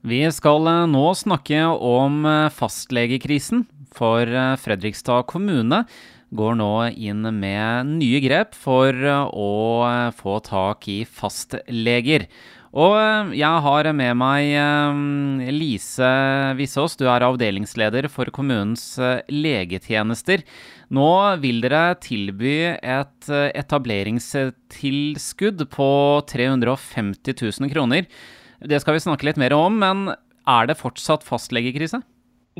Vi skal eh, nå snakke om eh, fastlegekrisen, for eh, Fredrikstad kommune går nå inn med nye grep for å få tak i fastleger. Og jeg har med meg Lise Vissås, du er avdelingsleder for kommunens legetjenester. Nå vil dere tilby et etableringstilskudd på 350 000 kroner. Det skal vi snakke litt mer om, men er det fortsatt fastlegekrise?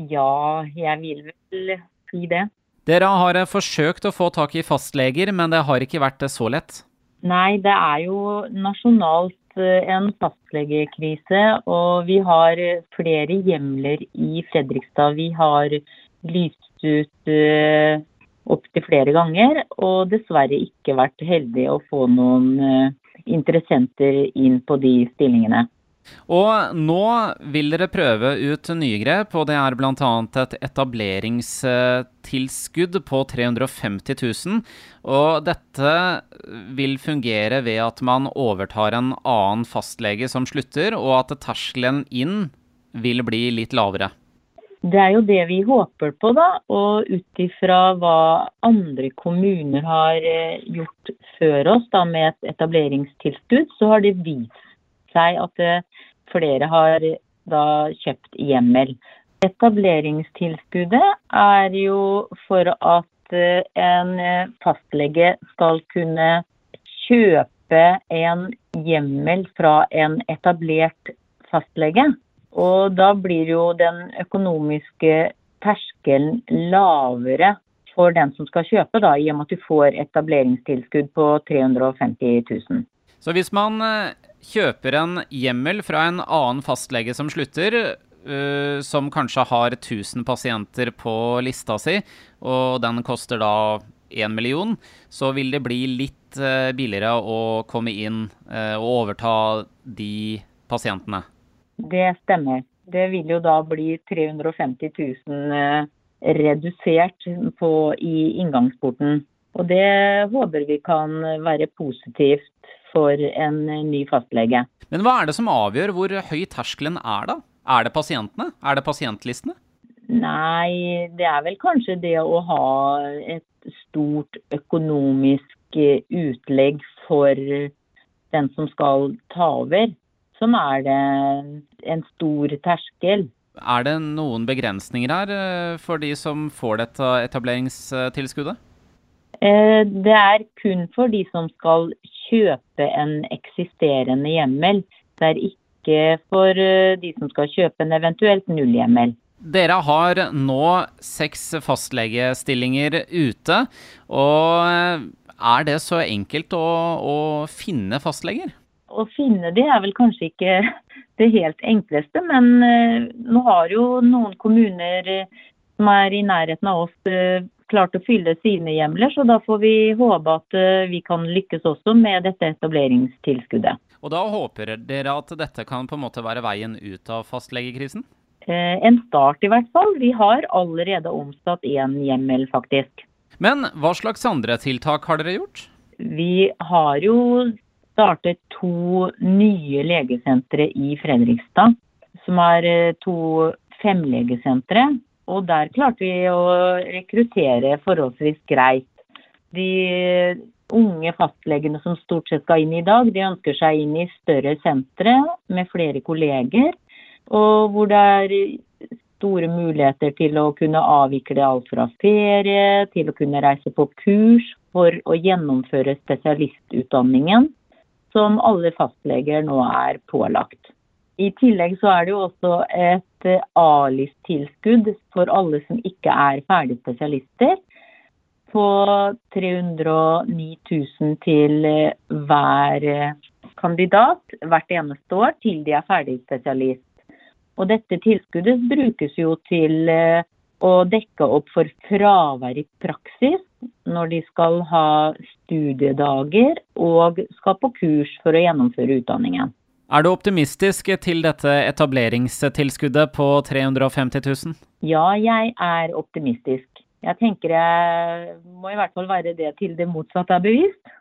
Ja, jeg vil vel si det. Dere har forsøkt å få tak i fastleger, men det har ikke vært så lett? Nei, det er jo nasjonalt eh, en fastlegekrise, og vi har flere hjemler i Fredrikstad. Vi har lyst ut uh, opptil flere ganger, og dessverre ikke vært heldige å få noen uh, interessenter inn på de stillingene. Og nå vil dere prøve ut nye grep, og det er bl.a. et etableringstilskudd på 350 000. Og dette vil fungere ved at man overtar en annen fastlege som slutter, og at terskelen inn vil bli litt lavere. Det er jo det vi håper på, da. Og ut ifra hva andre kommuner har eh, gjort før oss da, med et etableringstilskudd, så har det vist seg at eh, flere har da kjøpt hjemmel. Etableringstilskuddet er jo for at eh, en fastlege skal kunne kjøpe en hjemmel fra en etablert fastlege. Og da blir jo den økonomiske terskelen lavere for den som skal kjøpe, da, i og med at du får etableringstilskudd på 350 000. Så hvis man eh, kjøper en hjemmel fra en annen fastlege som slutter, uh, som kanskje har 1000 pasienter på lista si, og den koster da 1 million, så vil det bli litt uh, billigere å komme inn uh, og overta de pasientene? Det stemmer. Det vil jo da bli 350 000 redusert på, i inngangsporten. Og det håper vi kan være positivt for en ny fastlege. Men hva er det som avgjør hvor høy terskelen er, da? Er det pasientene? Er det pasientlistene? Nei, det er vel kanskje det å ha et stort økonomisk eh, utlegg for den som skal ta over, som er det en stor terskel. Er det noen begrensninger her eh, for de som får dette etableringstilskuddet? Eh, det er kun for de som skal kjøpe en eksisterende hjemmel. Det er ikke for eh, de som skal kjøpe en eventuelt nullhjemmel. Dere har nå seks fastlegestillinger ute. og eh, Er det så enkelt å, å finne fastleger? Å finne de er vel kanskje ikke det helt enkleste, men nå har jo noen kommuner som er i nærheten av oss klart å fylle sine hjemler, så da får vi håpe at eh, vi kan lykkes også med dette etableringstilskuddet. Og da håper dere at dette kan på en måte være veien ut av fastlegekrisen? Eh, en start i hvert fall. Vi har allerede omsatt én hjemmel, faktisk. Men hva slags andre tiltak har dere gjort? Vi har jo startet to nye legesentre i Fredrikstad. Som er eh, to femlegesentre og der klarte vi å rekruttere forholdsvis greit. De unge fastlegene som stort sett skal inn i dag, de ønsker seg inn i større sentre med flere kolleger. Og hvor det er store muligheter til å kunne avvikle alt fra ferie til å kunne reise på kurs for å gjennomføre spesialistutdanningen, som alle fastleger nå er pålagt. I tillegg så er det jo også et ALIS-tilskudd for alle som ikke er ferdige spesialister. På 309 000 til eh, hver eh, kandidat hvert eneste år til de er ferdig spesialist. Og dette tilskuddet brukes jo til å dekke opp for fravær i praksis når de skal ha studiedager og skal på kurs for å gjennomføre utdanningen. Er du optimistisk til dette etableringstilskuddet på 350 000? Ja, jeg er optimistisk. Jeg tenker jeg må i hvert fall være det til det motsatte er bevist.